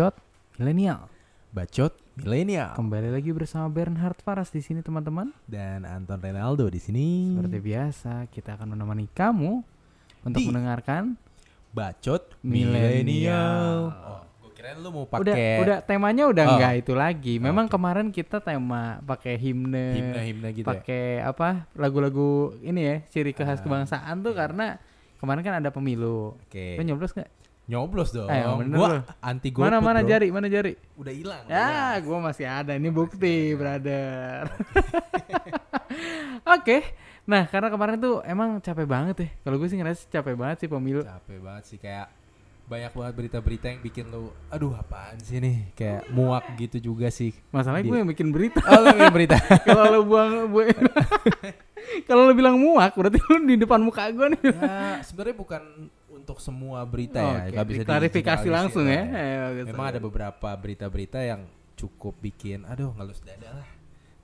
Bacot Milenial. Bacot milenial Kembali lagi bersama Bernhard Faras di sini teman-teman. dan Anton Renaldo di sini. Seperti biasa, kita akan menemani kamu untuk Di mendengarkan Bacot Milenial. Oh, gue kirain lu mau udah pakai udah temanya udah Oh. enggak itu lagi. Memang Oke. kemarin kita tema pakai himne, himne-himne gitu ya. pakai apa? lagu-lagu ini ya, ciri khas Ah, kebangsaan tuh iya. karena kemarin kan ada pemilu. Oke. Lo nyoblos nggak? Nyoblos dong. Ayo, bener gua lu. anti golput. Mana mana bro. jari, mana jari? Udah hilang. Ya, gua masih ada. Ini bukti, brother. Oke. Nah, karena kemarin tuh emang capek banget ya. Kalau gue sih ngerasa capek banget sih pemilu. Capek banget sih kayak banyak banget berita-berita yang bikin lu aduh apaan sih nih kayak muak gitu juga sih Masalahnya gue yang bikin berita. oh lu yang berita Kalau lu buang bu- Kalau lu bilang muak, berarti lu di depan muka gue nih. ya sebenarnya bukan untuk semua berita ya Oke, nggak bisa klarifikasi langsung ya. Ayo, bagus, memang ada beberapa berita-berita yang cukup bikin aduh ngelus dada lah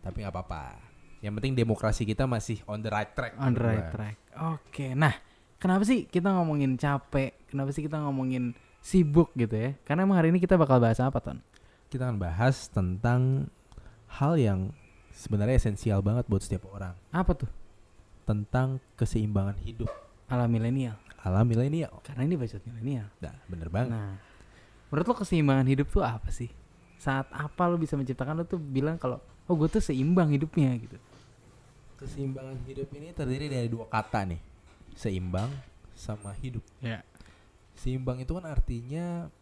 tapi nggak apa-apa yang penting demokrasi kita masih on the right track on the right track. Oke, nah kenapa sih kita ngomongin capek? Kenapa sih kita ngomongin sibuk gitu ya? Karena emang hari ini kita bakal bahas apa, Ton? kita akan bahas tentang hal yang sebenarnya esensial banget buat setiap orang Apa tuh? tentang keseimbangan hidup Ala milenial. Ala milenial Karena ini bacot milenial. nah bener banget Nah, menurut lo keseimbangan hidup tuh apa sih? Saat apa lo bisa menciptakan lo tuh bilang kalau oh gue tuh seimbang hidupnya gitu. keseimbangan hidup ini terdiri dari dua kata nih seimbang sama hidup Ya. seimbang itu kan artinya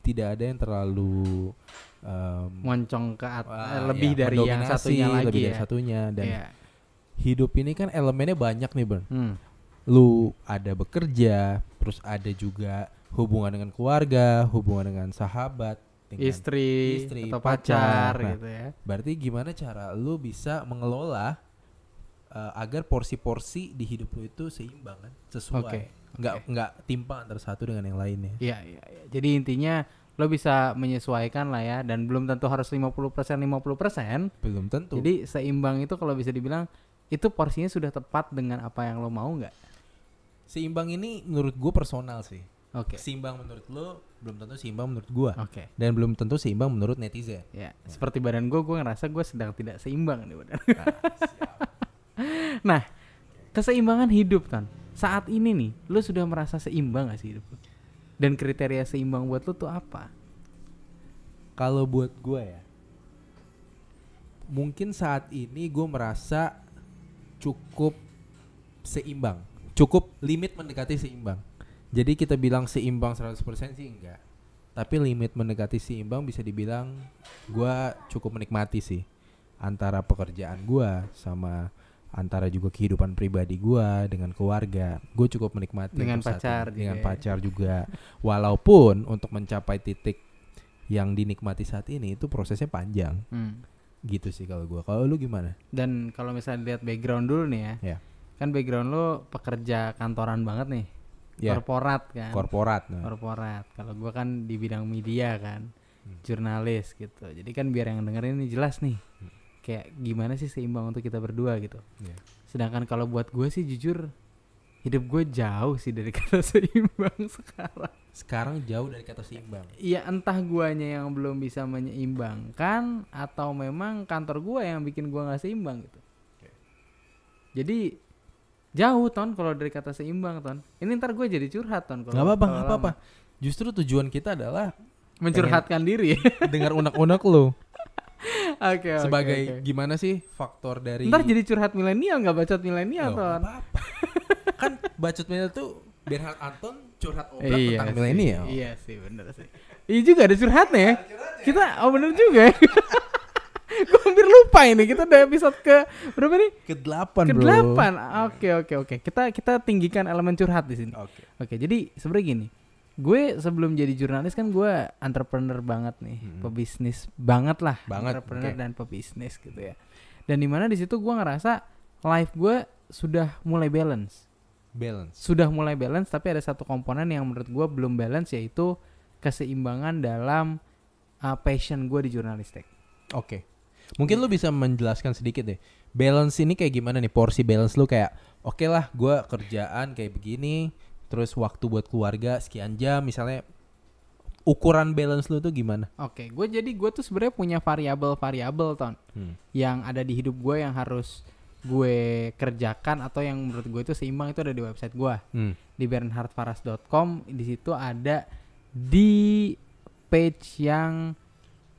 tidak ada yang terlalu em, Moncong ke at- wah, eh, lebih ya, dari yang satunya lagi lebih ya. dari satunya dan Iya. hidup ini kan elemennya banyak nih Bern Hmm. Lu ada bekerja terus ada juga hubungan dengan keluarga hubungan dengan sahabat dengan Istri, istri, atau pacar. pacar, Nah, gitu ya. berarti gimana cara lu bisa mengelola eh, agar porsi-porsi di hidup lu itu seimbang kan sesuai Oke, nggak oke. nggak timpang antara satu dengan yang lainnya Iya, iya, iya. Jadi intinya lo bisa menyesuaikan lah ya dan belum tentu harus 50% 50%. belum tentu Jadi seimbang itu kalau bisa dibilang itu porsinya sudah tepat dengan apa yang lo mau nggak? Seimbang ini menurut gue personal sih Oke. seimbang menurut lu belum tentu seimbang menurut gua Oke. dan belum tentu seimbang menurut netizen Ya, seperti badan gue, gue ngerasa gue sedang tidak seimbang nih badan. nah, siap. Nah, keseimbangan hidup kan. Saat ini nih, lu sudah merasa seimbang gak sih hidup? Dan kriteria seimbang buat lu tuh apa? kalau buat gua ya mungkin saat ini gue merasa cukup seimbang cukup limit mendekati seimbang. Jadi kita bilang seimbang 100% sih enggak. Tapi limit mendekati seimbang bisa dibilang gua cukup menikmati sih antara pekerjaan gua sama antara juga kehidupan pribadi gua dengan keluarga. Gue cukup menikmati Dengan pacar ini. dengan juga ya. pacar juga. Walaupun untuk mencapai titik yang dinikmati saat ini itu prosesnya panjang. Hmm. gitu sih kalau gua. Kalau lu gimana? Dan kalau misalnya lihat background dulu nih ya, ya kan background lu pekerja kantoran banget nih, ya korporat kan? korporat nah. korporat. Kalau gua kan di bidang media kan, Hmm. jurnalis gitu. Jadi kan biar yang dengerin ini jelas nih, Hmm. kayak gimana sih seimbang untuk kita berdua gitu. Iya. Sedangkan kalau buat gue sih jujur, hidup gue jauh sih dari kata seimbang sekarang. sekarang jauh dari kata seimbang Iya entah guanya yang belum bisa menyeimbangkan atau memang kantor gua yang bikin gua nggak seimbang gitu. Jadi jauh ton kalau dari kata seimbang ton. Ini ntar gue jadi curhat ton. kalau- nggak apa-apa apa-apa justru tujuan kita adalah Mencurhatkan diri. dengar unek-unek lu Oke oke, sebagai oke. gimana sih faktor dari Ntar jadi curhat milenial nggak bacot milenial ton. apa-apa. kan bacot milenial tuh Bernhard Anton curhat obrol tentang sih, milenial Iya sih bener sih. Iya juga ada curhatnya ya. Kita oh bener juga ya. gue hampir lupa ini kita udah episode ke berapa nih? ke delapan ke delapan. Oke oke oke. Kita kita tinggikan elemen curhat di sini. oke Oke jadi sebenarnya gini. Gue sebelum jadi jurnalis kan gue entrepreneur banget nih, Mm-mm. pebisnis banget lah, Banget, entrepreneur oke. dan pebisnis gitu ya. Dan di mana di situ gue ngerasa life gue sudah mulai balance, balance sudah mulai balance. Tapi ada satu komponen yang menurut gue belum balance yaitu keseimbangan dalam uh, passion gue di jurnalistik. oke mungkin lu bisa menjelaskan sedikit deh balance ini kayak gimana nih porsi balance lu kayak oke lah gua kerjaan kayak begini terus waktu buat keluarga sekian jam misalnya ukuran balance lu tuh gimana? Oke, gue jadi gue tuh sebenarnya punya variabel-variabel ton Hmm. yang ada di hidup gue yang harus gue kerjakan atau yang menurut gue itu seimbang itu ada di website gue Hmm. di bernhardfaras.com di situ ada di page yang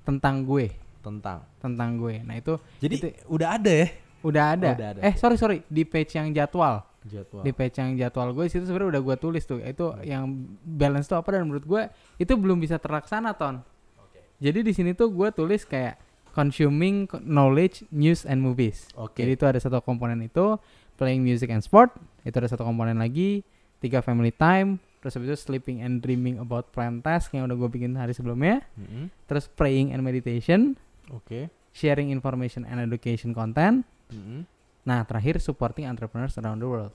tentang gue Tentang. tentang gue. Nah itu Jadi Itu- udah ada ya udah ada. udah ada. Eh sorry sorry di page yang jadwal jadwal. di page yang jadwal gue situ sebenarnya udah gue tulis tuh itu yang balance tuh apa dan menurut gue itu belum bisa terlaksana ton jadi di sini tuh gue tulis kayak consuming co- knowledge news and movies Oke. jadi itu ada satu komponen itu playing music and sport itu ada satu komponen lagi tiga family time terus habis itu sleeping and dreaming about plan task yang udah gue bikin hari sebelumnya Mm-mm. terus praying and meditation Oke. sharing information and education content Mm-mm. nah terakhir supporting entrepreneurs around the world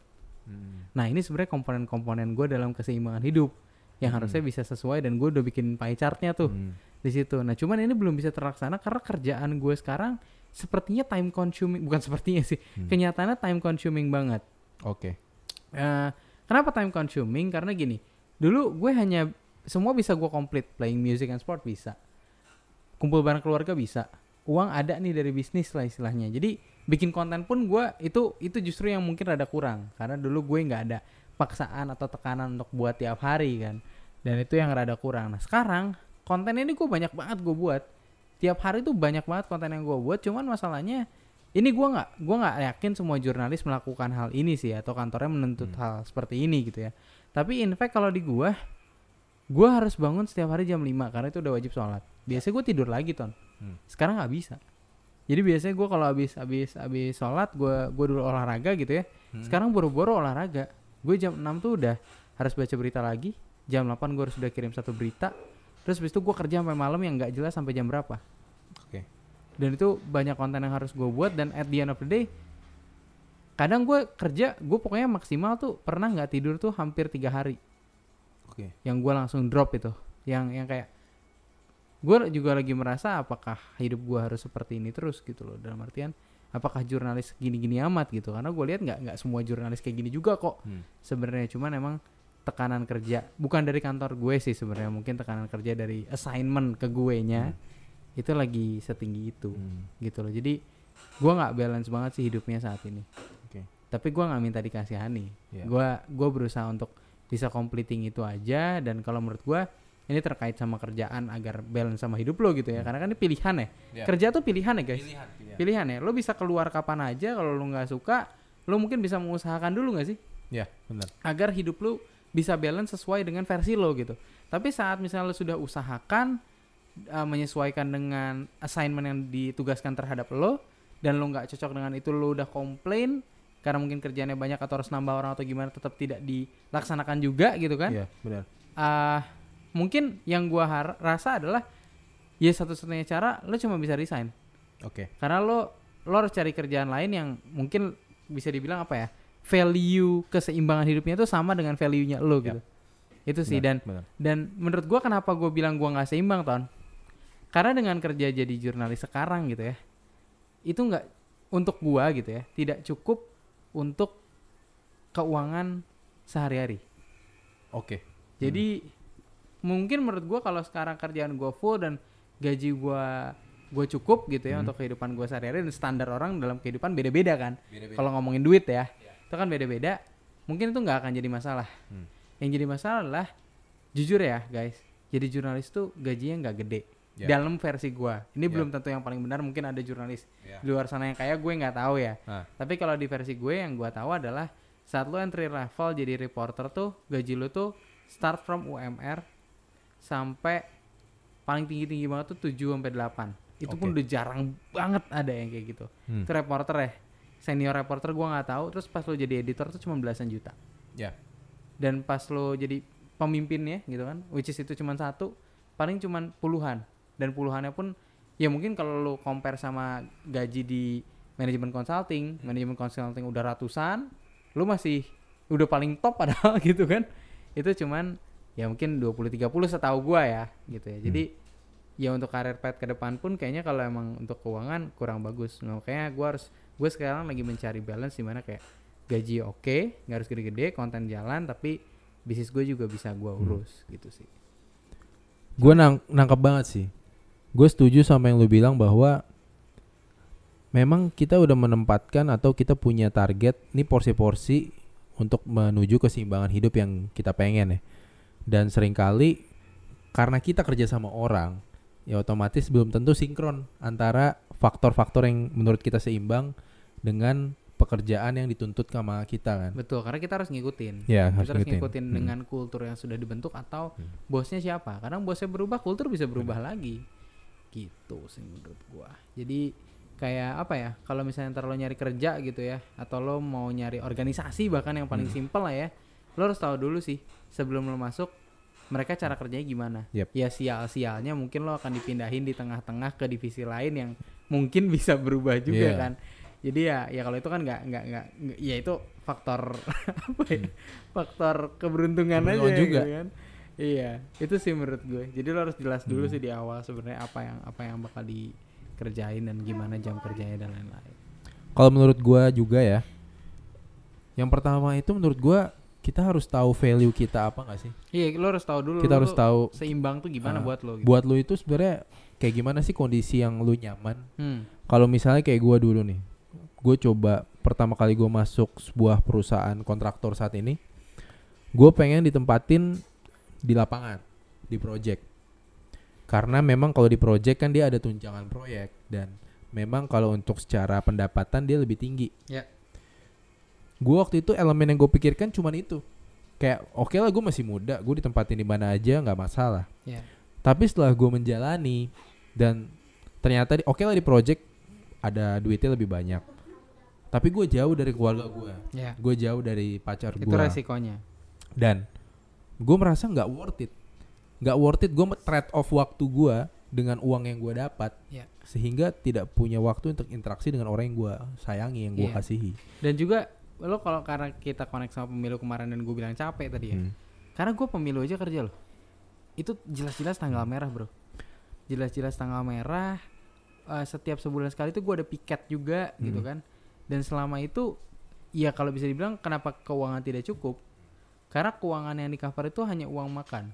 Mm. Nah ini sebenarnya komponen-komponen gue dalam keseimbangan hidup yang Hmm. harusnya bisa sesuai dan gue udah bikin pie chartnya tuh Mm. di situ. Nah cuman ini belum bisa terlaksana karena kerjaan gue sekarang sepertinya time consuming bukan sepertinya sih Hmm. kenyataannya time consuming banget. Oke. Eh, kenapa time consuming? Karena gini dulu gue hanya semua bisa gue komplit playing music and sport bisa kumpul bareng keluarga bisa. Uang ada nih dari bisnis lah istilahnya. Jadi bikin konten pun gue itu itu justru yang mungkin rada kurang. Karena dulu gue nggak ada paksaan atau tekanan untuk buat tiap hari kan. Dan itu yang rada kurang. Nah sekarang konten ini gue banyak banget gue buat. Tiap hari tuh banyak banget konten yang gue buat. Cuman masalahnya ini gue nggak gue nggak yakin semua jurnalis melakukan hal ini sih atau kantornya menuntut Hmm. hal seperti ini gitu ya. Tapi in fact kalau di gue gue harus bangun setiap hari jam 5 karena itu udah wajib sholat. Biasanya gue tidur lagi ton. Hmm. sekarang nggak bisa. Jadi biasanya gue kalau habis habis habis sholat gue gue dulu olahraga gitu ya. Hmm. sekarang boro-boro olahraga. Gue jam 6 tuh udah harus baca berita lagi. Jam 8 gue harus udah kirim satu berita. Terus habis itu gue kerja sampai malam yang nggak jelas sampai jam berapa. Oke. dan itu banyak konten yang harus gue buat dan at the end of the day kadang gue kerja gue pokoknya maksimal tuh pernah nggak tidur tuh hampir tiga hari Oke. yang gue langsung drop itu yang yang kayak gue juga lagi merasa apakah hidup gue harus seperti ini terus gitu loh dalam artian apakah jurnalis gini-gini amat gitu karena gue lihat nggak nggak semua jurnalis kayak gini juga kok Hmm. sebenarnya cuman emang tekanan kerja bukan dari kantor gue sih sebenarnya mungkin tekanan kerja dari assignment ke gue nya itu lagi setinggi itu Hmm. gitu loh jadi gue nggak balance banget sih hidupnya saat ini Oke. tapi gue nggak minta dikasihani Iya. gue gue berusaha untuk bisa completing itu aja dan kalau menurut gue ini terkait sama kerjaan agar balance sama hidup lo gitu ya karena kan ini pilihan ya Iya. kerja tuh pilihan ya guys Pilihan, pilihan. pilihan ya lo bisa keluar kapan aja kalau lo nggak suka lo mungkin bisa mengusahakan dulu nggak sih Ya, benar. agar hidup lu bisa balance sesuai dengan versi lo gitu. Tapi saat misalnya lo sudah usahakan uh, menyesuaikan dengan assignment yang ditugaskan terhadap lo dan lo nggak cocok dengan itu lo udah komplain karena mungkin kerjaannya banyak atau harus nambah orang atau gimana tetap tidak dilaksanakan juga gitu kan? Iya, benar. Ah, mungkin yang gua har- rasa adalah ya satu-satunya cara lo cuma bisa resign Oke. karena lo lo harus cari kerjaan lain yang mungkin bisa dibilang apa ya value keseimbangan hidupnya itu sama dengan value-nya lo gitu itu sih dan Benar. dan menurut gua kenapa gue bilang gua nggak seimbang ton karena dengan kerja jadi jurnalis sekarang gitu ya itu nggak untuk gua gitu ya tidak cukup untuk keuangan sehari-hari Oke. jadi mungkin menurut gua kalau sekarang kerjaan gua full dan gaji gua gue cukup gitu ya Hmm. untuk kehidupan gua sehari-hari dan standar orang dalam kehidupan beda-beda kan. Kalau ngomongin duit ya, itu kan beda-beda. Mungkin itu nggak akan jadi masalah. Hmm. Yang jadi masalah adalah jujur ya guys, jadi jurnalis tuh gajinya nggak gede. Ya. Dalam versi gua, ini Ya. belum tentu yang paling benar. Mungkin ada jurnalis Ya. di luar sana yang kaya gue nggak tahu ya. Nah, Tapi kalau di versi gue yang gue tahu adalah saat lo entry level jadi reporter tuh gaji lo tuh start from UMR sampai paling tinggi-tinggi banget tuh 7 sampai 8. Itu pun Oke. udah jarang banget ada yang kayak gitu. Hmm. Itu reporter ya. Senior reporter gue nggak tahu terus pas lo jadi editor tuh cuma belasan juta. ya. Dan pas lo jadi pemimpinnya gitu kan, which is itu cuma satu, paling cuma puluhan. Dan puluhannya pun ya mungkin kalau lo compare sama gaji di manajemen consulting, manajemen consulting udah ratusan, lo masih udah paling top padahal gitu kan. Itu cuman ya mungkin 20 30 setahu gua ya gitu ya. Jadi ya untuk karir pet ke depan pun kayaknya kalau emang untuk keuangan kurang bagus. Nah, makanya gua harus gue sekarang lagi mencari balance di mana kayak gaji oke, nggak harus gede-gede, konten jalan tapi bisnis gue juga bisa gua urus gitu sih. Gue nang nangkep banget sih. Gue setuju sama yang lu bilang bahwa memang kita udah menempatkan atau kita punya target nih porsi-porsi untuk menuju keseimbangan hidup yang kita pengen ya. Dan sering kali karena kita kerja sama orang, ya otomatis belum tentu sinkron antara faktor-faktor yang menurut kita seimbang dengan pekerjaan yang dituntut sama kita kan. Betul, karena kita harus ngikutin. Ya, harus kita harus ngikutin. ngikutin Hmm. dengan kultur yang sudah dibentuk atau Hmm. bosnya siapa. Kadang bosnya berubah, kultur bisa berubah lagi. Gitu sih menurut gua. Jadi kayak apa ya? Kalau misalnya ntar lo nyari kerja gitu ya, atau lo mau nyari organisasi bahkan yang paling Hmm. simpel lah ya, lo harus tahu dulu sih sebelum lo masuk mereka cara kerjanya gimana. Yep. Ya sial-sialnya mungkin lo akan dipindahin di tengah-tengah ke divisi lain yang mungkin bisa berubah juga Iya. kan. Jadi ya ya kalau itu kan nggak nggak nggak ya itu faktor apa ya? Faktor keberuntungan aja Keberuntungan juga. gitu kan. Iya, itu sih menurut gue. Jadi lo harus jelas dulu Hmm. sih di awal sebenarnya apa yang apa yang bakal dikerjain dan gimana jam kerjanya dan lain-lain. Kalau menurut gua juga ya, yang pertama itu menurut gua kita harus tahu value kita apa nggak sih? Iya, lo harus tahu dulu. Kita lo harus tahu seimbang tuh gimana Ah, buat lo. Gitu. buat lu itu sebenarnya kayak gimana sih kondisi yang lu nyaman? Hmm. Kalau misalnya kayak gua dulu nih, gue coba pertama kali gue masuk sebuah perusahaan kontraktor saat ini, gue pengen ditempatin di lapangan, di project. Karena memang kalau di project kan dia ada tunjangan proyek dan memang kalau untuk secara pendapatan dia lebih tinggi. Ya. Gue waktu itu elemen yang gue pikirkan cuman itu. Kayak oke lah gue masih muda, gue ditempatin di mana aja nggak masalah. Ya. Tapi setelah gue menjalani dan ternyata oke lah di project ada duitnya lebih banyak. Tapi gue jauh dari keluarga gue, Ya. gue jauh dari pacar Itu gue, resikonya. dan gue merasa nggak worth it, nggak worth it. Gue trade off waktu gue dengan uang yang gue dapat, Ya. sehingga tidak punya waktu untuk interaksi dengan orang yang gue sayangi, yang gue Iya. kasihi. Dan juga lo kalau karena kita connect sama pemilu kemarin dan gue bilang capek tadi ya. Hmm. Karena gue pemilu aja kerja loh. Itu jelas-jelas tanggal merah bro. Jelas-jelas tanggal merah. eh, setiap sebulan sekali tuh gue ada piket juga gitu Hmm. kan. Dan selama itu, ya kalau bisa dibilang kenapa keuangan tidak cukup? Karena keuangan yang di cover itu hanya uang makan.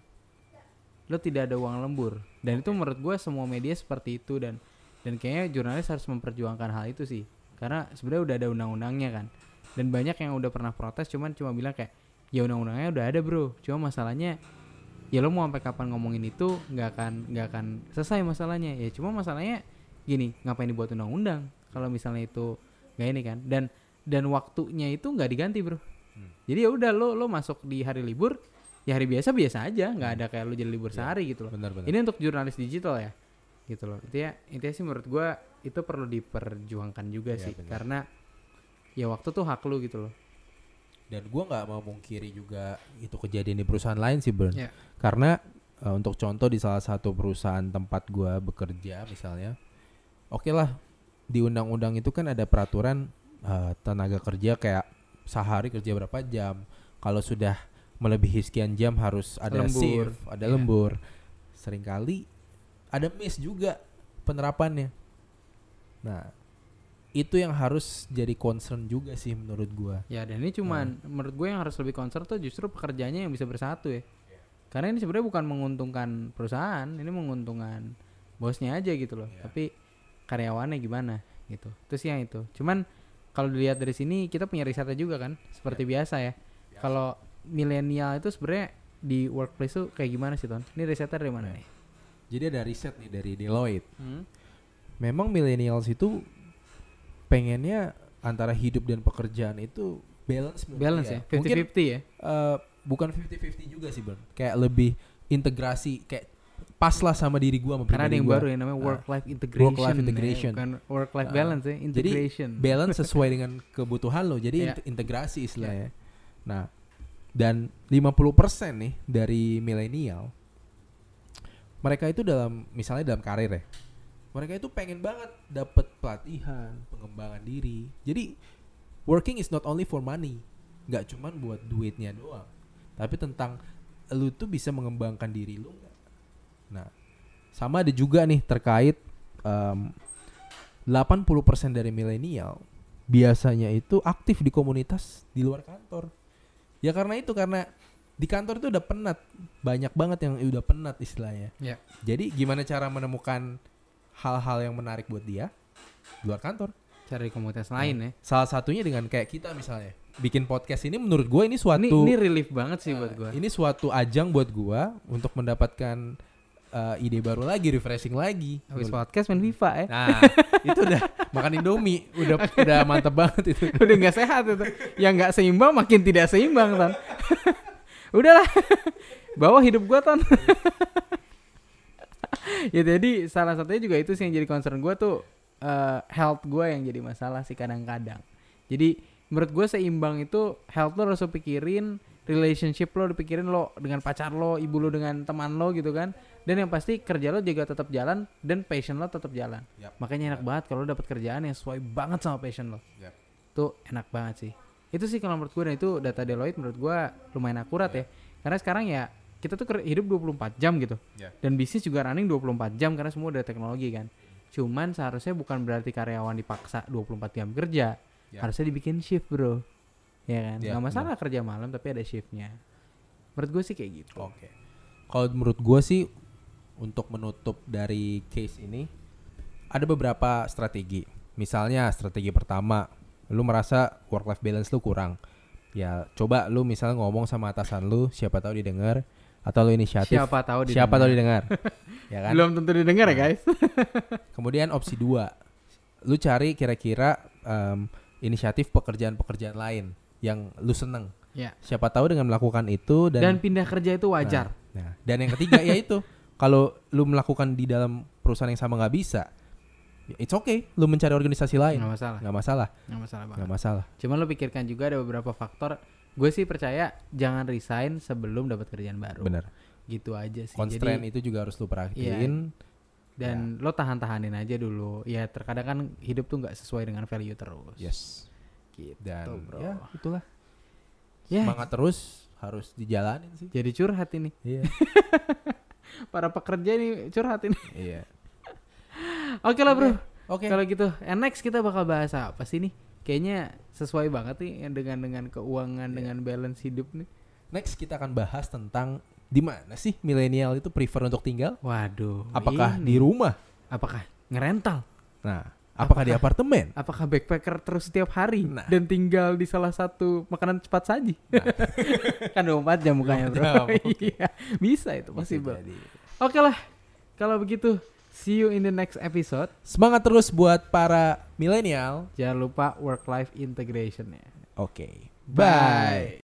Lo tidak ada uang lembur. Dan itu menurut gue semua media seperti itu dan dan kayaknya jurnalis harus memperjuangkan hal itu sih. Karena sebenarnya udah ada undang-undangnya kan. Dan banyak yang udah pernah protes cuman cuma bilang kayak ya undang-undangnya udah ada bro. Cuma masalahnya ya lo mau sampai kapan ngomongin itu nggak akan nggak akan selesai masalahnya. Ya cuma masalahnya gini ngapain dibuat undang-undang kalau misalnya itu nggak ini kan dan dan waktunya itu nggak diganti bro. Hmm. Jadi ya udah lo lo masuk di hari libur ya hari biasa biasa aja nggak ada kayak lo jadi libur Iya. sehari gitu loh. Benar-benar. Ini untuk jurnalis digital ya, gitu loh. Itu ya intinya sih menurut gua itu perlu diperjuangkan juga Iya, sih, benar. karena ya waktu tuh hak lu gitu loh. Dan gue nggak mau mungkiri juga itu kejadian di perusahaan lain sih, Bern. Iya. Karena eh, untuk contoh di salah satu perusahaan tempat gue bekerja misalnya, oke lah di undang-undang itu kan ada peraturan eh, tenaga kerja kayak sehari kerja berapa jam. Kalau sudah melebihi sekian jam harus ada Lembur. shift, ada Iya. lembur. Seringkali ada miss juga penerapannya. Nah, itu yang harus jadi concern juga sih menurut gua. Ya dan ini cuman menurut gue yang harus lebih concern tuh justru pekerjanya yang bisa bersatu ya. Karena ini sebenarnya bukan menguntungkan perusahaan, ini menguntungkan bosnya aja gitu loh. Iya. Tapi karyawannya gimana gitu. Itu sih yang itu. Cuman kalau dilihat dari sini kita punya risetnya juga kan, seperti biasa ya. Kalau milenial itu sebenarnya di workplace tuh kayak gimana sih Ton? Ini risetnya dari mana Iya. nih? Jadi ada riset nih dari Deloitte. Hmm? memang millennials itu pengennya antara hidup dan pekerjaan itu balance Balance dia. ya, Mungkin 50-50 ya. eh, bukan 50-50 juga sih, Bang. Kayak lebih integrasi kayak pas lah sama diri gua sama Karena ada yang gua. baru yang namanya Ah, work life integration. work-life ya, integration. bukan work life Ah, balance ya, jadi integration. balance sesuai dengan kebutuhan lo. Jadi inte- integrasi istilahnya. Nah, dan 50% nih dari milenial mereka itu dalam misalnya dalam karir ya. Mereka itu pengen banget dapat pelatihan, pengembangan diri. Jadi working is not only for money. nggak cuman buat duitnya doang. Tapi tentang lu tuh bisa mengembangkan diri lu nggak? Nah, sama ada juga nih terkait em, 80% dari milenial biasanya itu aktif di komunitas di luar kantor. Ya karena itu karena di kantor tuh udah penat banyak banget yang udah penat istilahnya Ya. jadi gimana cara menemukan hal-hal yang menarik buat dia di luar kantor Cari komunitas lain ya. salah satunya dengan kayak kita misalnya bikin podcast ini menurut gue ini suatu Ini, ini relief banget sih buat eh, gue. ini suatu ajang buat gue untuk mendapatkan eh, ide baru lagi refreshing lagi Habis podcast main FIFA ya. nah itu udah makan indomie udah udah mantep banget itu Udah nggak sehat itu. Yang nggak seimbang makin tidak seimbang tan. Udahlah. Bawa hidup gua tan. ya jadi salah satunya juga itu sih yang jadi concern gua tuh eh, health gua yang jadi masalah sih kadang-kadang. Jadi menurut gue seimbang itu health lo harus lo pikirin relationship lo dipikirin lo dengan pacar lo ibu lo dengan teman lo gitu kan dan yang pasti kerja lo juga tetap jalan dan passion lo tetap jalan. Yap. makanya enak banget kalau lo dapat kerjaan yang sesuai banget sama passion lo. Yap. tuh enak banget sih. Itu sih kalau menurut gue dan itu data Deloitte menurut gue lumayan akurat ya. Karena sekarang ya kita tuh hidup 24 jam gitu. Ya. dan bisnis juga running 24 jam karena semua udah teknologi kan. Cuman seharusnya bukan berarti karyawan dipaksa 24 jam kerja. Ya. harusnya dibikin shift bro. Ya kan? Ya, nggak masalah kerja malam tapi ada shiftnya. Menurut gue sih kayak gitu. Oke. Kalau menurut gue sih untuk menutup dari case ini ada beberapa strategi. Misalnya strategi pertama, lu merasa work life balance lu kurang. Ya coba lu misalnya ngomong sama atasan lu, siapa tahu didengar atau lu inisiatif. siapa tahu siapa tahu didengar. didengar. ya kan? belum tentu didengar ya guys Kemudian opsi dua, lu cari kira-kira em, inisiatif pekerjaan-pekerjaan lain yang lu seneng. ya Siapa tahu dengan melakukan itu dan, dan pindah kerja itu wajar Nah, dan yang ketiga ya itu kalau lu melakukan di dalam perusahaan yang sama nggak bisa, ya it's okay, lu mencari organisasi lain, nggak masalah nggak masalah, nggak masalah banget masalah. Cuman lo pikirkan juga ada beberapa faktor. Gue sih percaya jangan resign sebelum dapat kerjaan baru. Bener. Gitu aja sih. Constraint Jadi itu juga harus lu perhatiin. dan lo tahan-tahanin aja dulu. Ya terkadang kan hidup tuh nggak sesuai dengan value terus. Yes. Gitu, Dan bro. ya itulah. Ya, Semangat terus harus dijalanin sih. jadi curhat ini. Iya. Para pekerja ini curhat ini. iya. Oke lah bro. Oke. Kalau gitu, and next kita bakal bahas apa sih nih? Kayaknya sesuai banget nih dengan dengan keuangan Iya. dengan balance hidup nih. Next kita akan bahas tentang di mana sih milenial itu prefer untuk tinggal? Waduh. Apakah ini. di rumah? apakah ngerental? Nah, apakah, di apartemen? Apakah backpacker terus setiap hari Nah. dan tinggal di salah satu makanan cepat saji? kan 24 jam mukanya bro. 24 jam, oke. Iya, bisa itu jadi. Oke lah, kalau begitu see you in the next episode. Semangat terus buat para milenial. Jangan lupa work life integration ya. Oke. Bye.